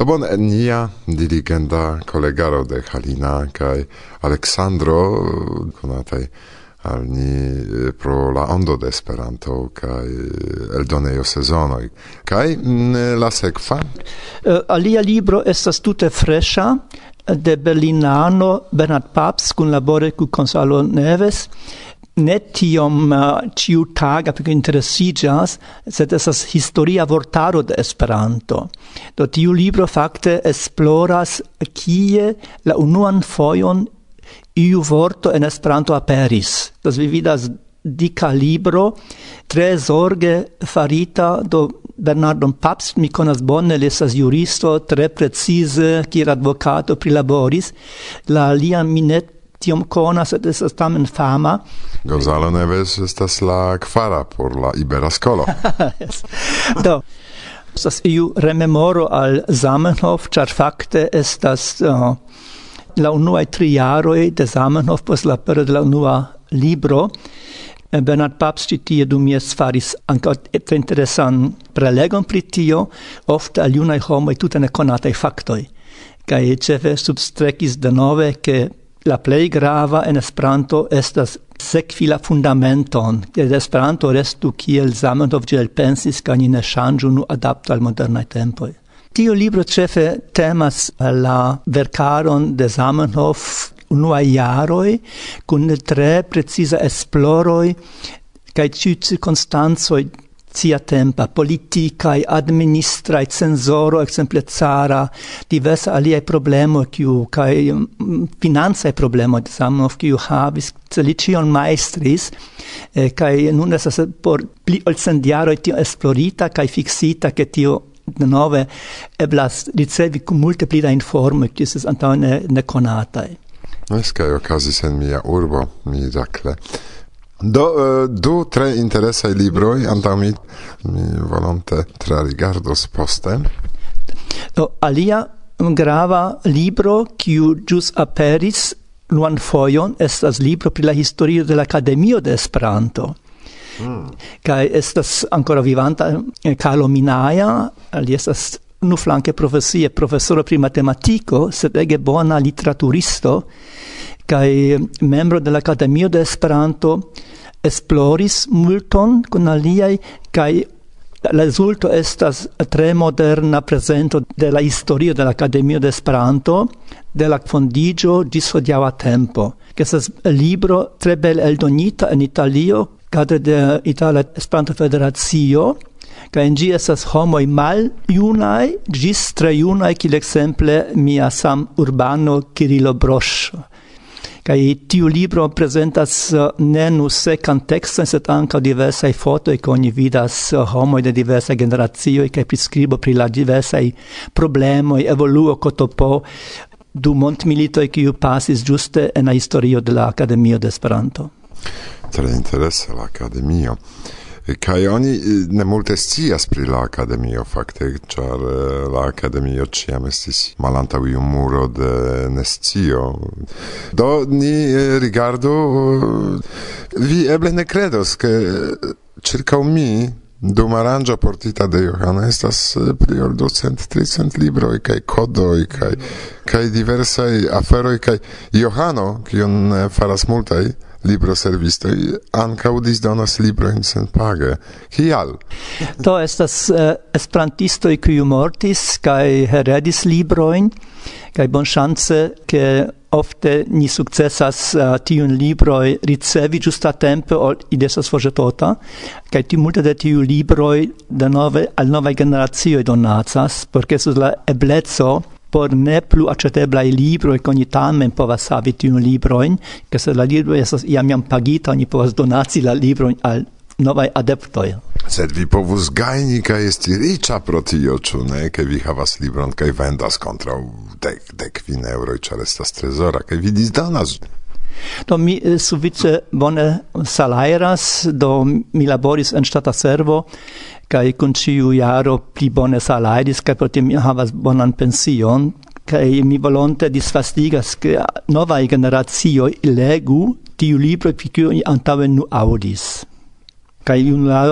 Do bon, nia dirigenda kolegaro de Halina kaj Aleksandro, konataj al ni eh, pro la ondo de Esperanto kaj eh, eldonejo sezonoj. Kaj mm, la sekva? Uh, alia libro estas tute fresha de Berlinano Bernard Paps kun labore kun Gonzalo Neves ne tiom uh, ciu taga più interessigas, sed esas historia vortaro de Esperanto. Do tiu libro fakte esploras kie la unuan foion iu vorto en Esperanto aperis. Das vi vidas dica libro, tre zorge farita do Bernardo Paps mi conas bone, li juristo, tre precize, kiel advocato prilaboris, la lia minet tiom cona, sed estas tamen fama. Gonzalo Neves estas la kvara por la Ibera Skolo. yes. Do, estas iu rememoro al Zamenhof, ĉar fakte estas uh, la unuaj tri jaroj de Zamenhof post la pero de la unua libro. Bernard Paps ĉi tie dum jes faris ankaŭ et interesan prelegon pri tio, ofte al junaj homoj conatei factoi. faktoj. cefe substrecis de nove ke la plei grava en Esperanto estas sekvi la fundamenton, ke Esperanto restu kiel Zamenhof ĝi elpensis kaj ni ne ŝanĝu nu adapto al modernaj tempoj. Tio libro ĉefe temas la verkaron de Zamenhof unuaj jaroj kun tre preciza esploroj kaj ĉiuj cirkonstancoj cia tempa politicae, administrae, censoro, exemple zara diversa aliae problemo, kiu, problema mm, finanzae samo of kiu havis, celicion maestris, eh, kai nun esas por pli ol sendiaro tio esplorita, kai fixita, che tio de nove eblas ricevi cum multe pli da informe, kiu ne conata Es kai okazis en mia urbo, mi dakle. Do uh, du tre interesaj libroj antaŭ mi mi volonte trarigardos poste. Do alia grava libro kiu ĵus aperis luan fojon estas libro pri la historio de la Akademio de Esperanto. Mm. Kaj estas ancora vivanta eh, Carlo Minaja, li estas nu flanke profesie profesoro pri matematiko, sed ege bona literaturisto, kai membro de la Academia de Esperanto esploris multon kun aliaj kai la resulto estas tre moderna presento de la historio de la Akademio de Esperanto de la fondigio ĝis hodiaŭa tempo. Estas libro tre bel eldonita en Italio cadre de Itala Esperanto Federacio Kaj en ĝi estas mal maljunaj gis tre junaj, kil exemple mia sam urbano Kirilo Broŝ. Kai tiu libro presentas uh, eh, ne nu secan texton, sed anca diversai fotoi, ca oni vidas eh, uh, homoi de diversai generazioi, kai priskribo pri la diversai problemoi, evoluo cotopo, du mont militoi kiu pasis giuste en la historio de la akademio de Esperanto. Tre interesse la akademio kai oni eh, ne multe scias pri la akademio fakte, ĉar eh, la akademio ĉiam estis malantaŭ iu muro de nescio. Do ni eh, rigardu, vi eble ne kredos, ke ĉirkaŭ mi dum aranĝo portita de Johana estas pli ol ducent, tricent libroj kaj kodoj kaj kaj diversaj aferoj kaj Johano, kiun faras multaj, libro servistoj ankaŭ disdonas sen senpage. Kial? to estas eh, uh, esperantisto kiu mortis kai heredis libroin kai bon chance ke ofte ni successas uh, tiun libroi ricevi giusta ol ili estas forĵetota ti tiu multe de tiu libroi de nove, al nova generacioj donacas perché ke la eblezzo por ne plu acceteblai libroi, che ogni tamen povas havi libro libroin, che se la libro esas iam iam pagita, oni povas donaci la libroin al novai adeptoi. Sed vi povus gaini, ca esti riccia pro tio, ĉu ne? che vi havas libron ca vendas contra dec, dec vin eŭroj, ĉar restas trezora ca vi disdonas Do mi eh, sufiĉe bone salairas, do mi laboris en stata servo kai kun ciu jaro pli bone salaris kai potem mi havas bonan pension kai mi volonte disfastigas ke nova generazio legu tiu libro pri kiu antaŭe nu audis kai un la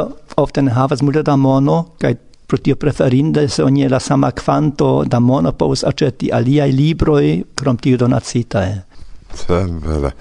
ofte ne havas multe da mono kai pro tio preferinde se oni la sama quanto da mono povus aĉeti aliaj libroj krom tiu donacitae. Same,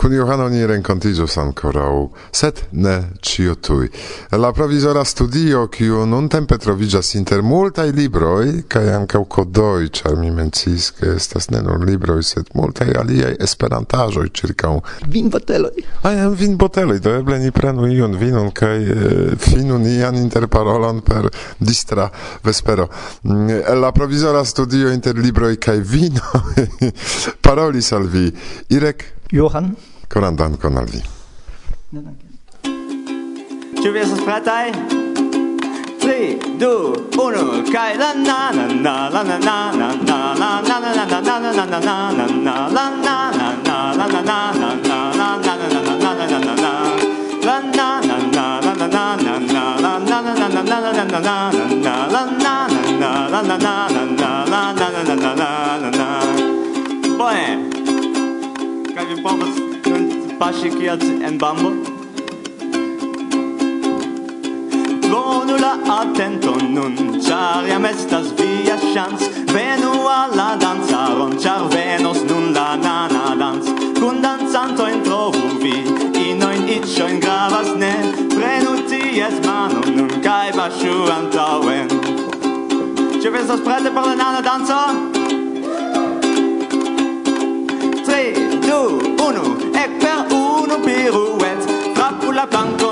Kun Johano ni renkontiĝos ankoraŭ, sed ne ĉio tuj. La provizora studio, kiu nuntempe troviĝas inter multaj libroj kaj ankaŭ kodoj, ĉar mi menciis, ke estas ne nur libroj, sed multaj aliaj esperantaĵoj ĉirkaŭ vinboteloj. Ajen vinboteloj, do eble ni prenu iun vinon kaj e, finu nian interparolon per distra vespero. Mm, la provizora studio inter libroj kaj vino parolis al vi Irek Johan Koran dankon al vi. Ne danke. Ĉu vi estas pretaj? Tri, du, unu, kaj la na na na la na na na na la na na na na na na na na na na la na na na la na na na na la na na na na na na na na la na na na la na na na na la na na na na na na na na na la na na na la na na na na la na na na na na na na Bone. Kaj vi povas paŝi kiel en bambo Donu la atenton nun, char jam estas via chans Venu al la dancaron, char venos nun la nana dans. Kun dancantojn trovu vi, inoin itchoin gravas ne. Prenu ties manon nun kai paŝu antauen Ĉu vi estas prete por la nana danco? Tri, du, la blanco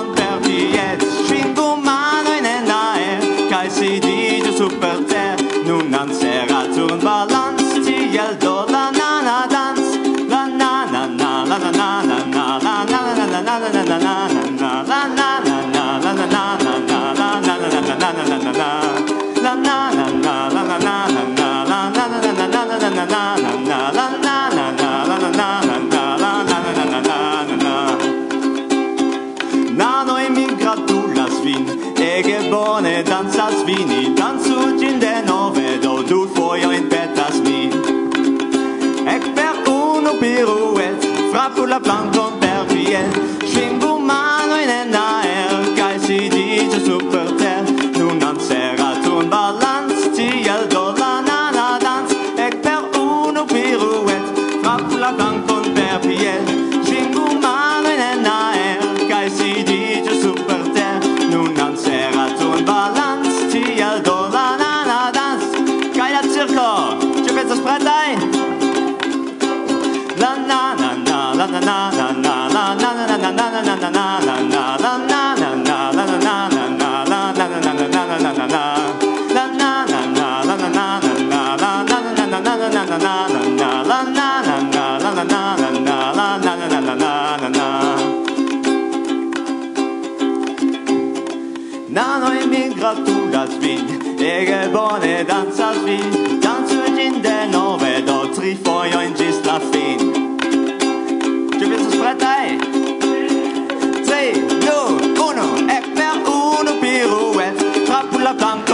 la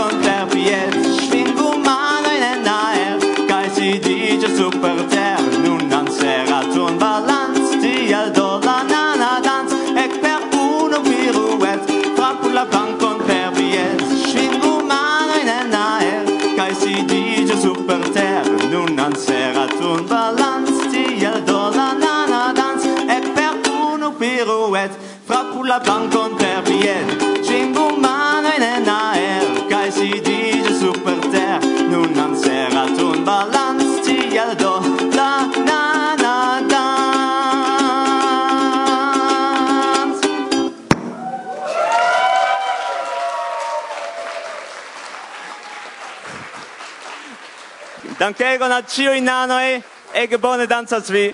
Ciu in nanoi, ege bone danzas vi.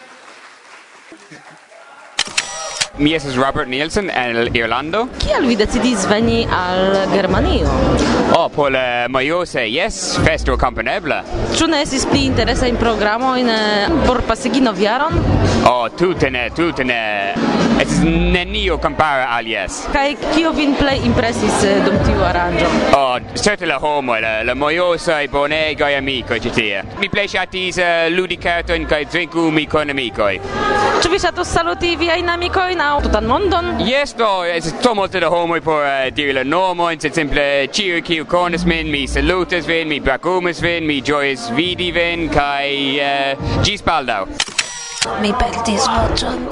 Mi estas Robert Nielsen el Irlando. Kial vi decidis veni al Germanio? Oh, por la majose, yes, festo komponebla. Ĉu ne estis pli interesa in programo in eh, por pasigi novjaron? Oh, tute ne, tute ne nenio compare alies. Kaj kio vin plej impresis eh, dum tiu aranĝo? Oh, certe la homo, la, la mojosaj bonegaj amikoj ĉi tie. Mi plej ŝatis uh, ludi kartojn kaj drinkumi kun amikoj. Ĉu vi ŝatus saluti viajn amikojn aŭ tutan mondon? Jes do, estas tro multe da homoj por uh, diri la nomojn, sed simple ĉiuj kiu konas min, mi salutas vin, mi brakumas vin, mi ĝojas vidi vin kaj uh, baldaŭ. Mi perdis voĉon.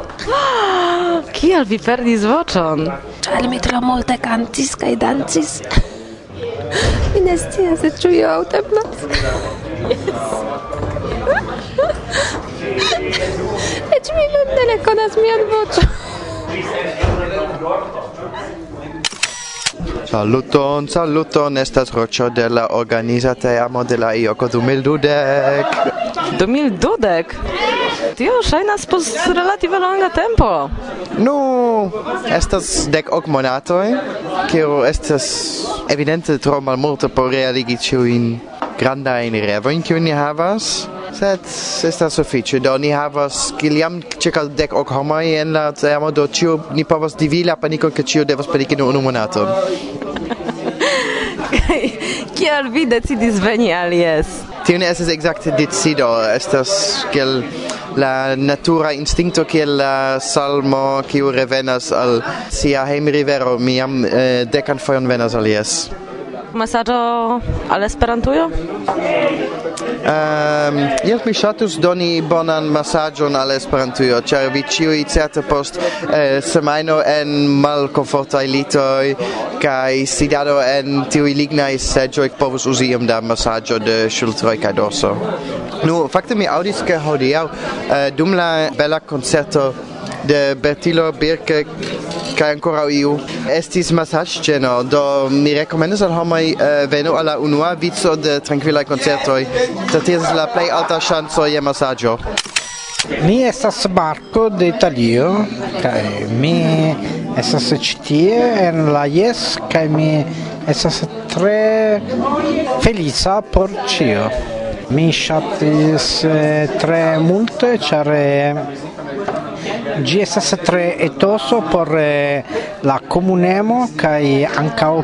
Kial vi perdis voĉon? Ĉar mi tro multe kantis kaj dancis. mi ne scias, ĉu io aŭteblas. Eĉ mi mem ne rekonas mian voĉon. Saluton, saluton, estas Rocio de la organiza teamo de la IOCO 2012. 2012? tio ŝajnas post relative longa tempo. Nu, estas dek ok monatoj, kio estas evidente tro malmulte por realigi ĉiujn grandajn revojn kiujn ni havas. Sed estas sufiĉe, do ni havas kiliam ĉirkaŭ dek ok homoj en la teamo, do ĉiu ni povas dividi la panikon, ke ĉiu devas paniki nur unu monaton. Kial vi decidis veni alies? Tio ne estas ekzakte decido, estas kiel la natura instincto che la salmo che revenas al sia hejm rivero miam eh, decan fojon venas alies mesaĝo al Esperantujo? Um, jes, mi ŝatus doni bonan mesaĝon al Esperantujo, ĉar vi ĉiuj certe post eh, semajno en malkomfortaj litoj kaj sidado en tiuj lignaj seĝoj povus uzi iom da mesaĝo de ŝultroj kaj dorso. Nu, fakte mi aŭdis ke hodiaŭ eh, dum la bela koncerto de Bertilo Birke kaj ankoraŭ iu. Estis masaĝĝeno do mi rekomendas al homoj uh, venu al la unua vico de trankvilaj koncertoj. Sed ties la plej alta ŝanco je masaĝo. Mi estas Marco de Italio kaj mi estas ĉi tie en la Jes kaj mi estas tre felica por ĉio. Mi ŝatis eh, tre multe, ĉar eh, gi estas tre etoso por eh, la comunemo kai ancau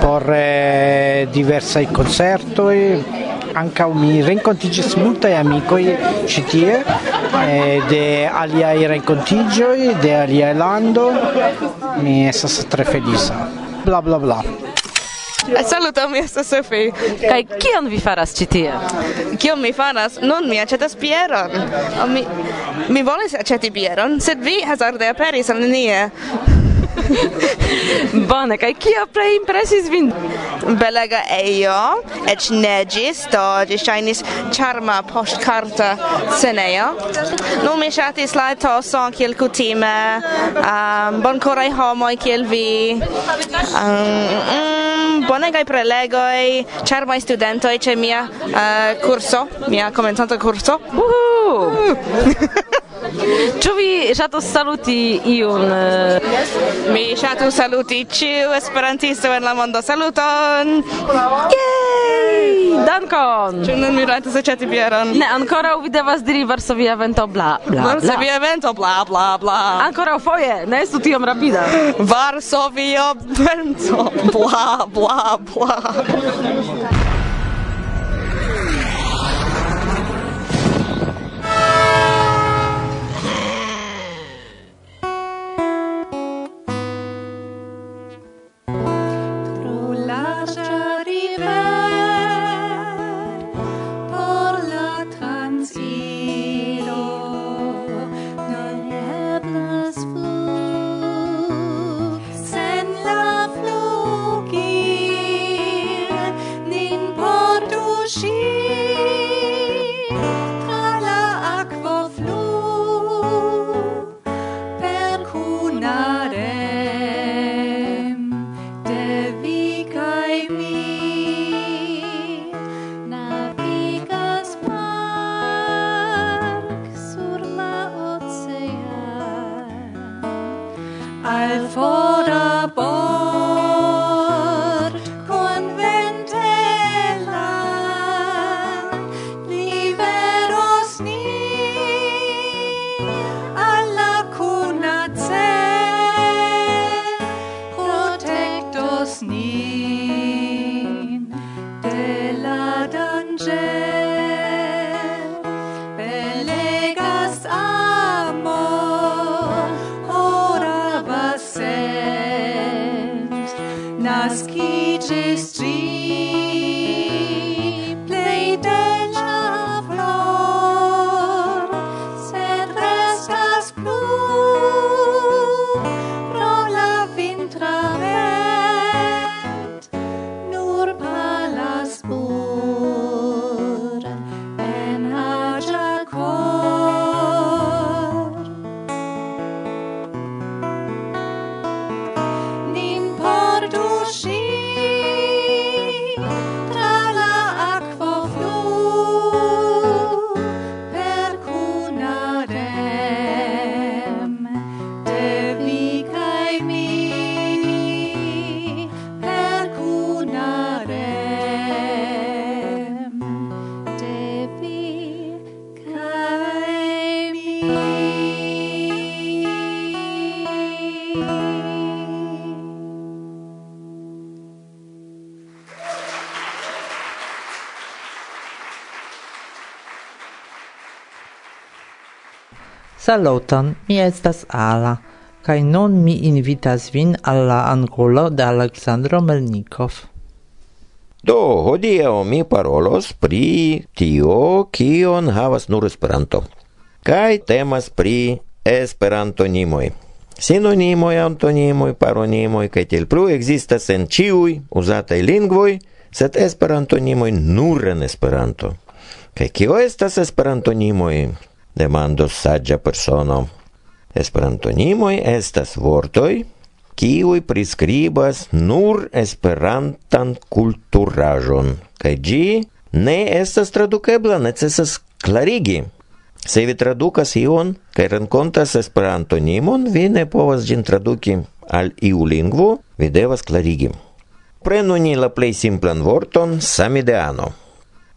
por eh, concerto concertoi ancau mi rencontigis multai amicoi citie eh, de i rencontigioi de aliai lando. Mi estas tre felisa bla bla bla. Saluto, mi estas Sofi. Kaj kion vi faras ĉi tie? Kion mi faras? Nun mi aĉetas bieron. Mi mi volis aĉeti bieron, sed vi hazarde aperis al nenie. Bone, kaj kio plej impresis vin? Belega ejo, eĉ neĝis, do ĝi ŝajnis ĉarma poŝtkarta scenejo. Nu, mi ŝatis la etoson kiel kutime, um, bonkoraj homoj kiel vi. Um, mm, bonegaj prelegoj, ĉarmaj studentoj ĉe mia uh, kurso, mia komencanta kurso. Uhu! Ĉu vi ŝatus saluti iun? Eh? Mi ŝatus saluti ĉiu esperantisto en la mondo. Saluton! Yay! Dankon! Ĉu nun mi rajtas aĉeti bieron? Ne, ankoraŭ vi devas diri Varsovia vento bla bla. bla. Varsovia evento bla bla bla. Ankoraŭ foje, ne estu tiom rapida. Varsovia evento bla bla bla. Saluton, mi estas Ala, kaj nun mi invitas vin al la angulo de Aleksandro Melnikov. Do, hodiaŭ mi parolos pri tio, kion havas nur Esperanto. Kaj temas pri Esperantonimoj. Sinonimoj, antonimoj, paronimoj kaj tiel plu ekzistas en ĉiuj uzataj lingvoj, sed Esperantonimoj nur en Esperanto. Kaj kio estas Esperantonimoj? demando saggia persono. Esperantonimoj estas vortoj, kiuj priskribas nur esperantan kulturaĵon, kaj ĝi ne estas tradukebla, necesas klarigi. Se vi tradukas ion kaj renkontas esperantonimon, vi ne povas ĝin traduki al iu lingvo, vi devas klarigi. Prenu ni la plej simplan vorton samideano.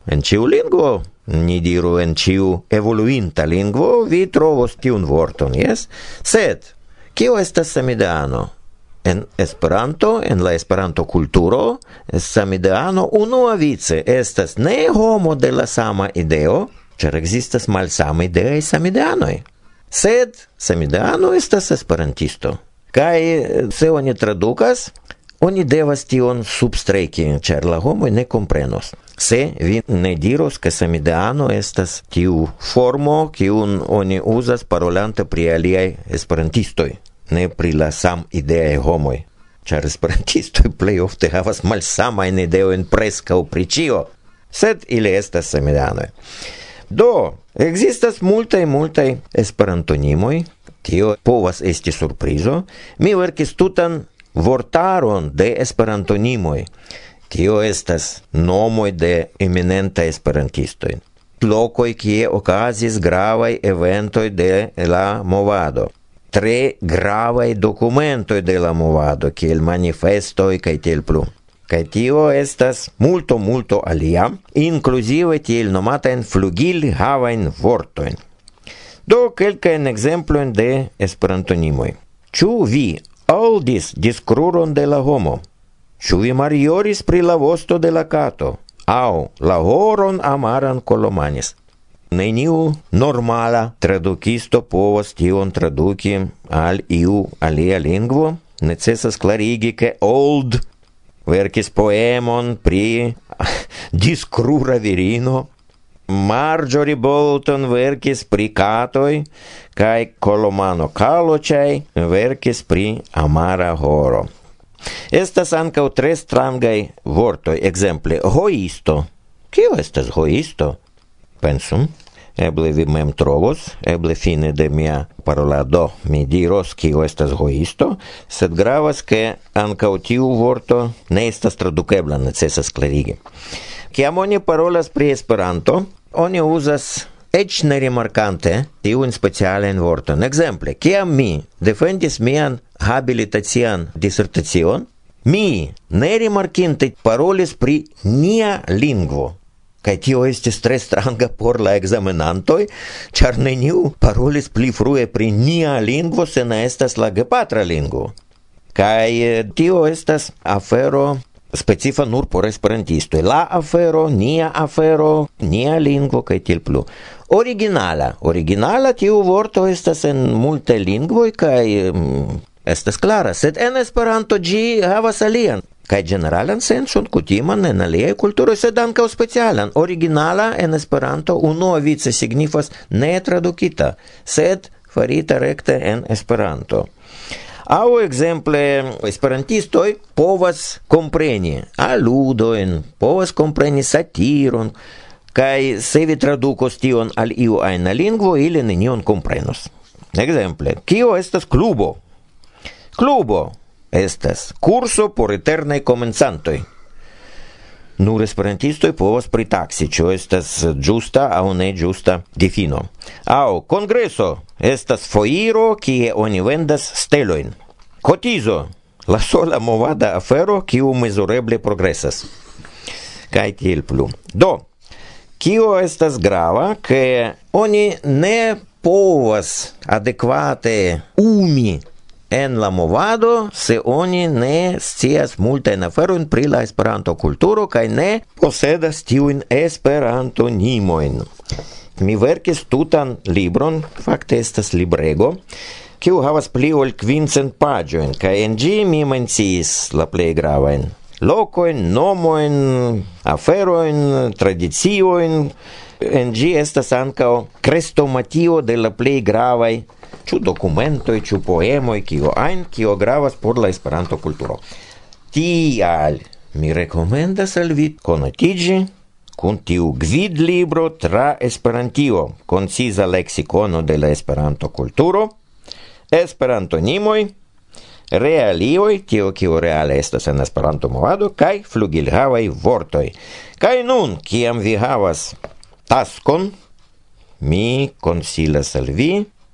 En ĉiu lingvo ni diru en ciu evoluinta lingvo, vi trovos tiun vorton, yes? Sed, kio estas samideano? En Esperanto, en la Esperanto kulturo, samideano unua vice estas ne homo de la sama ideo, ĉar ekzistas malsamaj ideaj samideanoj. Sed samideano estas esperantisto. Kaj se oni tradukas, oni devas tion substreki, ĉar la homoj ne komprenos se vi ne diros ke samideano estas tiu formo kiun oni uzas parolante pri aliaj esperantistoj, ne pri la sam ideaj homoj. Ĉar esperantistoj plej ofte havas malsamajn ideojn preskaŭ pri ĉio, sed ili estas samideanoj. Do, ekzistas multaj multaj esperantonimoj, tio povas esti surprizo. Mi verkis tutan vortaron de esperantonimoj. Tio estas nomoj de eminenta esperantisto. Lokoj kie okazis gravaj eventoj de la movado. Tre gravaj dokumentoj de la movado, kiel manifestoj kaj tiel plu. Kaj tio estas multo multo alia, inkluzive tiel nomatajn flugil havajn vortojn. Do kelkajn ekzemplojn de esperantonimoj. Ĉu vi aŭdis diskuron de la homo? Ĉu vi marioris pri la vosto de la cato? Au, la horon amaran colomanis. Neniu normala tradukisto povas tion traduki al iu alia lingvo. Necesas clarigi ke old verkis poemon pri diskrura virino, Marjorie Bolton verkis pri katoj kaj Kolomano Kaloĉaj verkis pri amara horo. Estas ankaŭ tre strangaj vortoj, ekzemple hoisto. Kio estas hoisto? Pensum. Eble vi mem trovos, eble fine de mia parolado mi diros kio estas hoisto, sed gravas ke ankaŭ tiu vorto ne estas tradukebla, necesas klarigi. Kiam oni parolas pri Esperanto, oni uzas eĉ ne rimarkante tiun specialen vorton. Ekzemple, kiam mi defendis mian habilitacian dissertation mi ne rimarkinte parolis pri nia lingvo kaj tio estis tre stranga por la ekzamenantoj, ĉar neniu parolis pli frue pri nia lingvo se ne estas la gepatra lingvo. Kaj eh, tio estas afero specifa nur por esperantistoj. La afero, nia afero, nia lingvo kaj tiel plu. Originala. Originala tiu vorto estas en multe lingvoj kaj estas klara, sed en Esperanto ĝi havas alian kaj generalan senson kutiman en aliaj kulturoj, sed ankaŭ specialan. Originala en Esperanto unuavice signifas ne tradukita, sed farita rekte en Esperanto. Au exemple esperantistoj povas kompreni aludojn, povas kompreni satiron, kaj se vi tradukos tion al iu ajna lingvo, ili nenion komprenos. Ekzemple, kio estas klubo? Clubo estas curso por eternai comenzantoi. Nur esperantistoj povas pritaksi, ĉu estas ĝusta aŭ ne ĝusta difino. Aŭ kongreso estas foiro kie oni vendas stelojn. Kotizo la sola movada afero kiu mezureble progresas. Kaj tiel plu. Do, kio estas grava, ke oni ne povas adekvate umi en la movado se oni ne scias multajn feron pri la Esperanto-kulturo kaj ne posedas tiujn Esperantonimojn. Mi verkis tutan libron, fakte estas librego, kiu havas pli ol kvincent paĝojn kaj en ĝi mi menciis la plej gravajn lokojn, nomojn, aferojn, tradiciojn. En gi estas ankaŭ krestomatio de la plej gravaj ĉu dokumentoj, ĉu poemoj, kio ajn, kio gravas por la Esperanto kulturo. Tial mi rekomendas al vi konatiĝi kun tiu gvidlibro tra Esperantio, konciza leksikono de la Esperanto kulturo, Esperantonimoj, realioj, tio kio reale estas en Esperanto movado, kaj flugilhavaj vortoj. Kaj nun, kiam vi havas taskon, mi konsilas al vi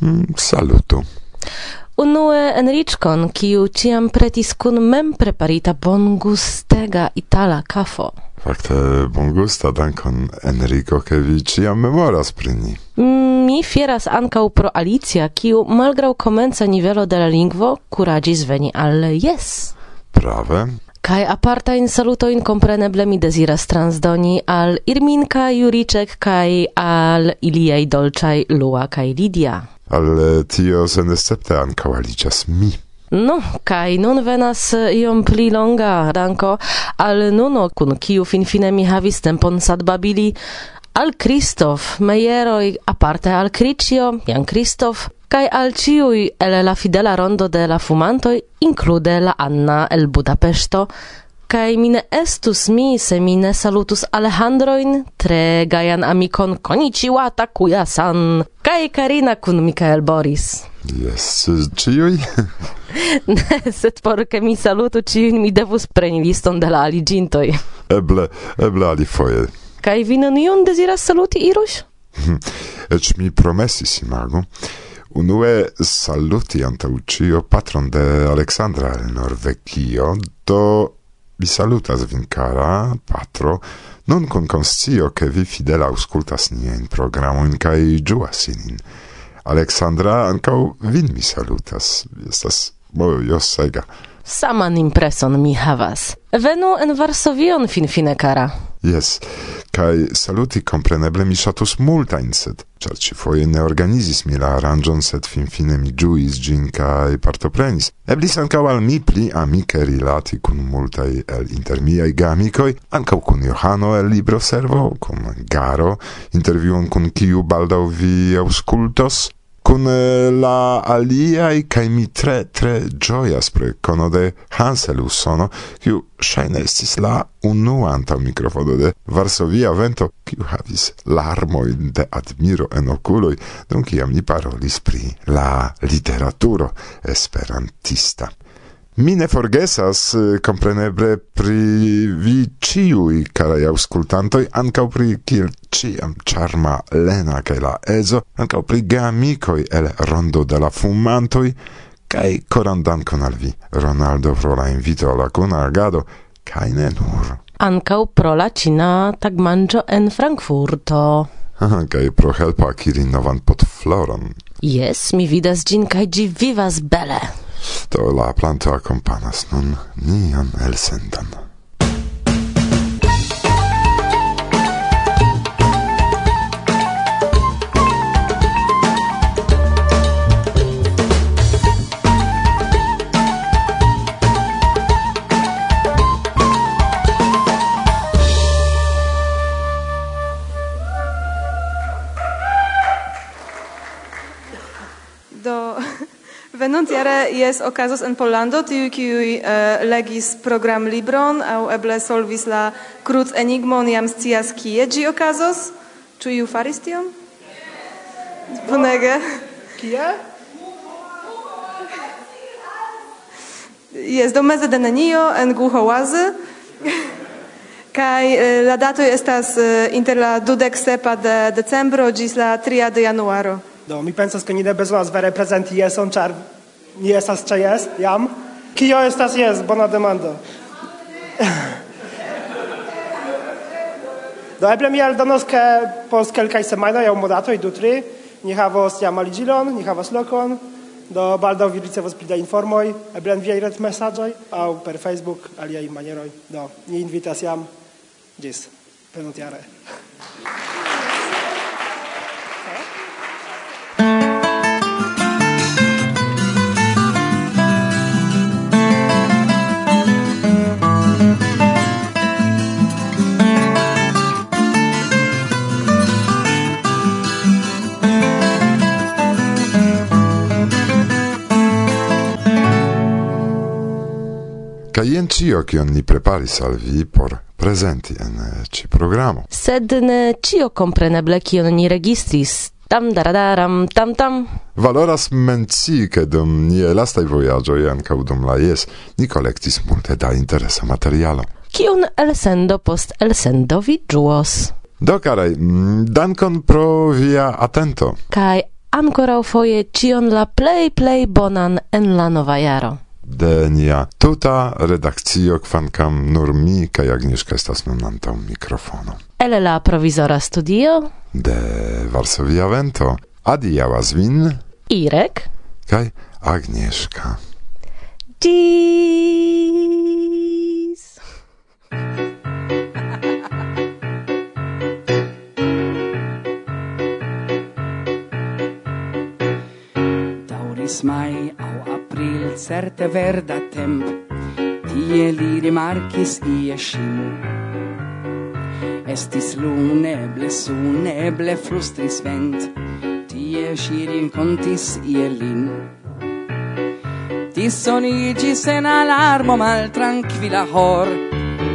Mm, saluto. Unue Enrichcon, kiu ciam pretis kun mem preparita bongustega itala kafo. Fakte bongusta dankon Enrico, ke vi ciam memoras pri ni. Mm, mi fieras ankaŭ pro Alicia, kiu malgraŭ komenca nivelo de la lingvo kuraĝis veni al jes. Prave, Kai aparta in saluto in compreneble mi desiras transdoni al Irminka Juricek kai al iliei dolcai Lua kai Lidia. Al eh, tio senescepte ankaŭ aliĝas mi. No, kai nun venas eh, iom pli longa danko, al nuno kun kiu finfine mi havis tempon sadbabili al Kristof, meieroi, aparte al Cricio, Jan Kristof, kai al ciui el la fidela rondo de la fumantoi, include la Anna el Budapesto, kai mine estus mi se mine salutus Alejandroin, tre gaian amicon konnichiwa Takuya-san, kai Karina kun Mikael Boris. Yes, ciui? ne, sed por ke mi salutu ciuin mi devus preni liston de la aligintoi. Eble, eble alifoje. Kai vi nenion desiras saluti, Iruś? Hm, Ecz mi promesis, imago, Unue saluti antau cio patron de Aleksandra el Norvegio, do vi salutas vin cara patro, non con conscio che vi fidela auscultas nien programoin cae giuas inin. Aleksandra ancau vin mi salutas, estas mojosega. Saman impreson mi havas. Venu en Varsovion finfine cara. Yes, kai saluti compreneble mi shatus multain, sed char ci foie ne organizis mi la aranjon sed fin fine mi giuis gin kai partoprenis. Eblis ancau al mi pli amice rilati cun multai el inter miei gamicoi, ancau cun Johano el libro servo, cun Garo, interviuon cun kiu baldau vi auscultos, con eh, la aliai kai mi tre tre gioias pro cono de Hansel Usono kiu ŝajne estis la unua antaŭ microfono de Varsovia vento kiu havis larmojn de admiro en oculoi dum kiam ni parolis pri la literaturo esperantista. Mi ne forgesas, eh, compreneble, pri vi ciui, carai auscultantoi, ancau pri kiel ciam charma Lena cae la Ezo, ancau pri geamicoi el rondo de la fumantoi, cae coran dankon al vi, Ronaldo, pro la invito alla cuna agado, cae ne nur. Ancau pro la cina tagmangio en Frankfurto. Aha, cae pro helpa kiri novan potfloron. Yes, mi vidas gin, cae gi vivas bele do la planto akompanas nun nian elsendan. Venontjare jes okazos en Pollando tiu kiuj eh, legis program libron aŭ eble solvis la kruc enigmon jam scias kie ĝi okazos. Ĉu iu faris tion? Bonege. Kie? Jes, do meze de nenio en Głuchołazy. Kai eh, la dato estas eh, inter la dudek sepa de decembro gis la tria de januaro. Do, mi pensas che ni bezonas vere prezenti jeson, ĉar Jesas czy jest? Jam? Kio estas jest? Bona demando. Do eble mi aldonos ke post kelkaj semajnoj aŭ monatoj du tri ni havos jam aliĝilon, ni havas lokon, do baldaŭ vi ricevos pli da informoj, eble en viaj retmesaĝoj aŭ per Facebook aliaj manieroj. Do ni invitas jam ĝis venontjare. Kaj jen cio kion ni preparis al vi por presenti en eh, ci programo. Sed ne cio compreneble kion ni registris tam daradaram tam tam. Valoras menci, che dum nie lastaj vojaĝoj anca dum la jes ni collectis multe da interesa materialo. Kion elsendo post elsendo vidĝuos. Do karaj, mm, dankon pro via atento. Kaj ankoraŭ foje ĉion la plej plej bonan en la nova jaro de nia tuta redakcio, kvankam nur mi kaj Agnieszka estas nun antaŭ mikrofono. El la provizora studio de Varsovia Vento. Adiaŭas vin Irek kaj Agnieszka. Dziś. Daŭris mai aŭ april certe verda temp tie li rimarkis ie shin estis lune suneble frustris vent tie si rincontis ie lin. Disonigis en alarmo mal tranquilla hor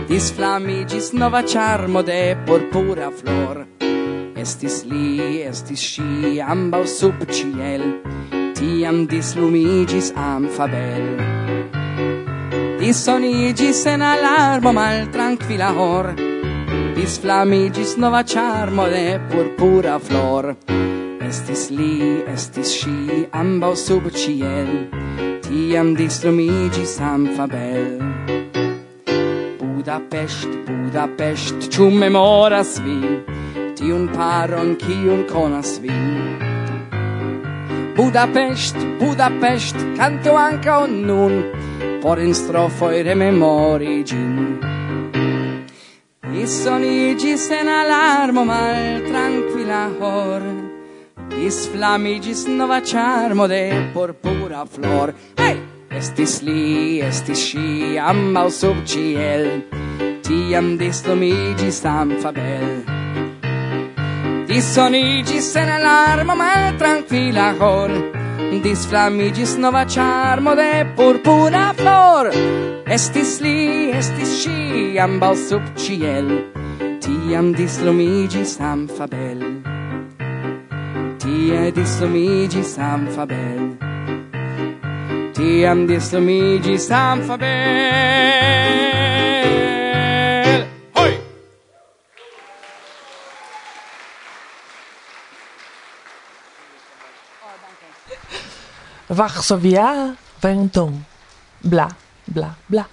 Disflamigis nova charmo de purpura flor. Estis li, estis sci, ambau sub ciel tiam dislumigis Amfabel. Disonigis en alarmo mal tranquila hor, disflamigis nova charmo de purpura flor. Estis li, estis si, ambau sub ciel, tiam dislumigis Amfabel. Budapest, Budapest, cium memoras vi, tiun paron, cium conas vi, Budapest, Budapest, canto anca nun, por in strofoi rememori gin. Issonigis en alarmo mal tranquilla hor, isflamigis nova charmo de purpura flor. Hey! Estis li, estis sci, ambau sub ciel, tiam distomigis stampa bel. Disonigis en alarmo mal tranquila hor Disflamigis nova charmo de purpura flor. Estis li, estis si, ambau sub ciel Tiam dislumigis amfabel Tie dislumigis amfabel Tiam dislumigis amfabel Varsovia, Venton, bla, bla, bla.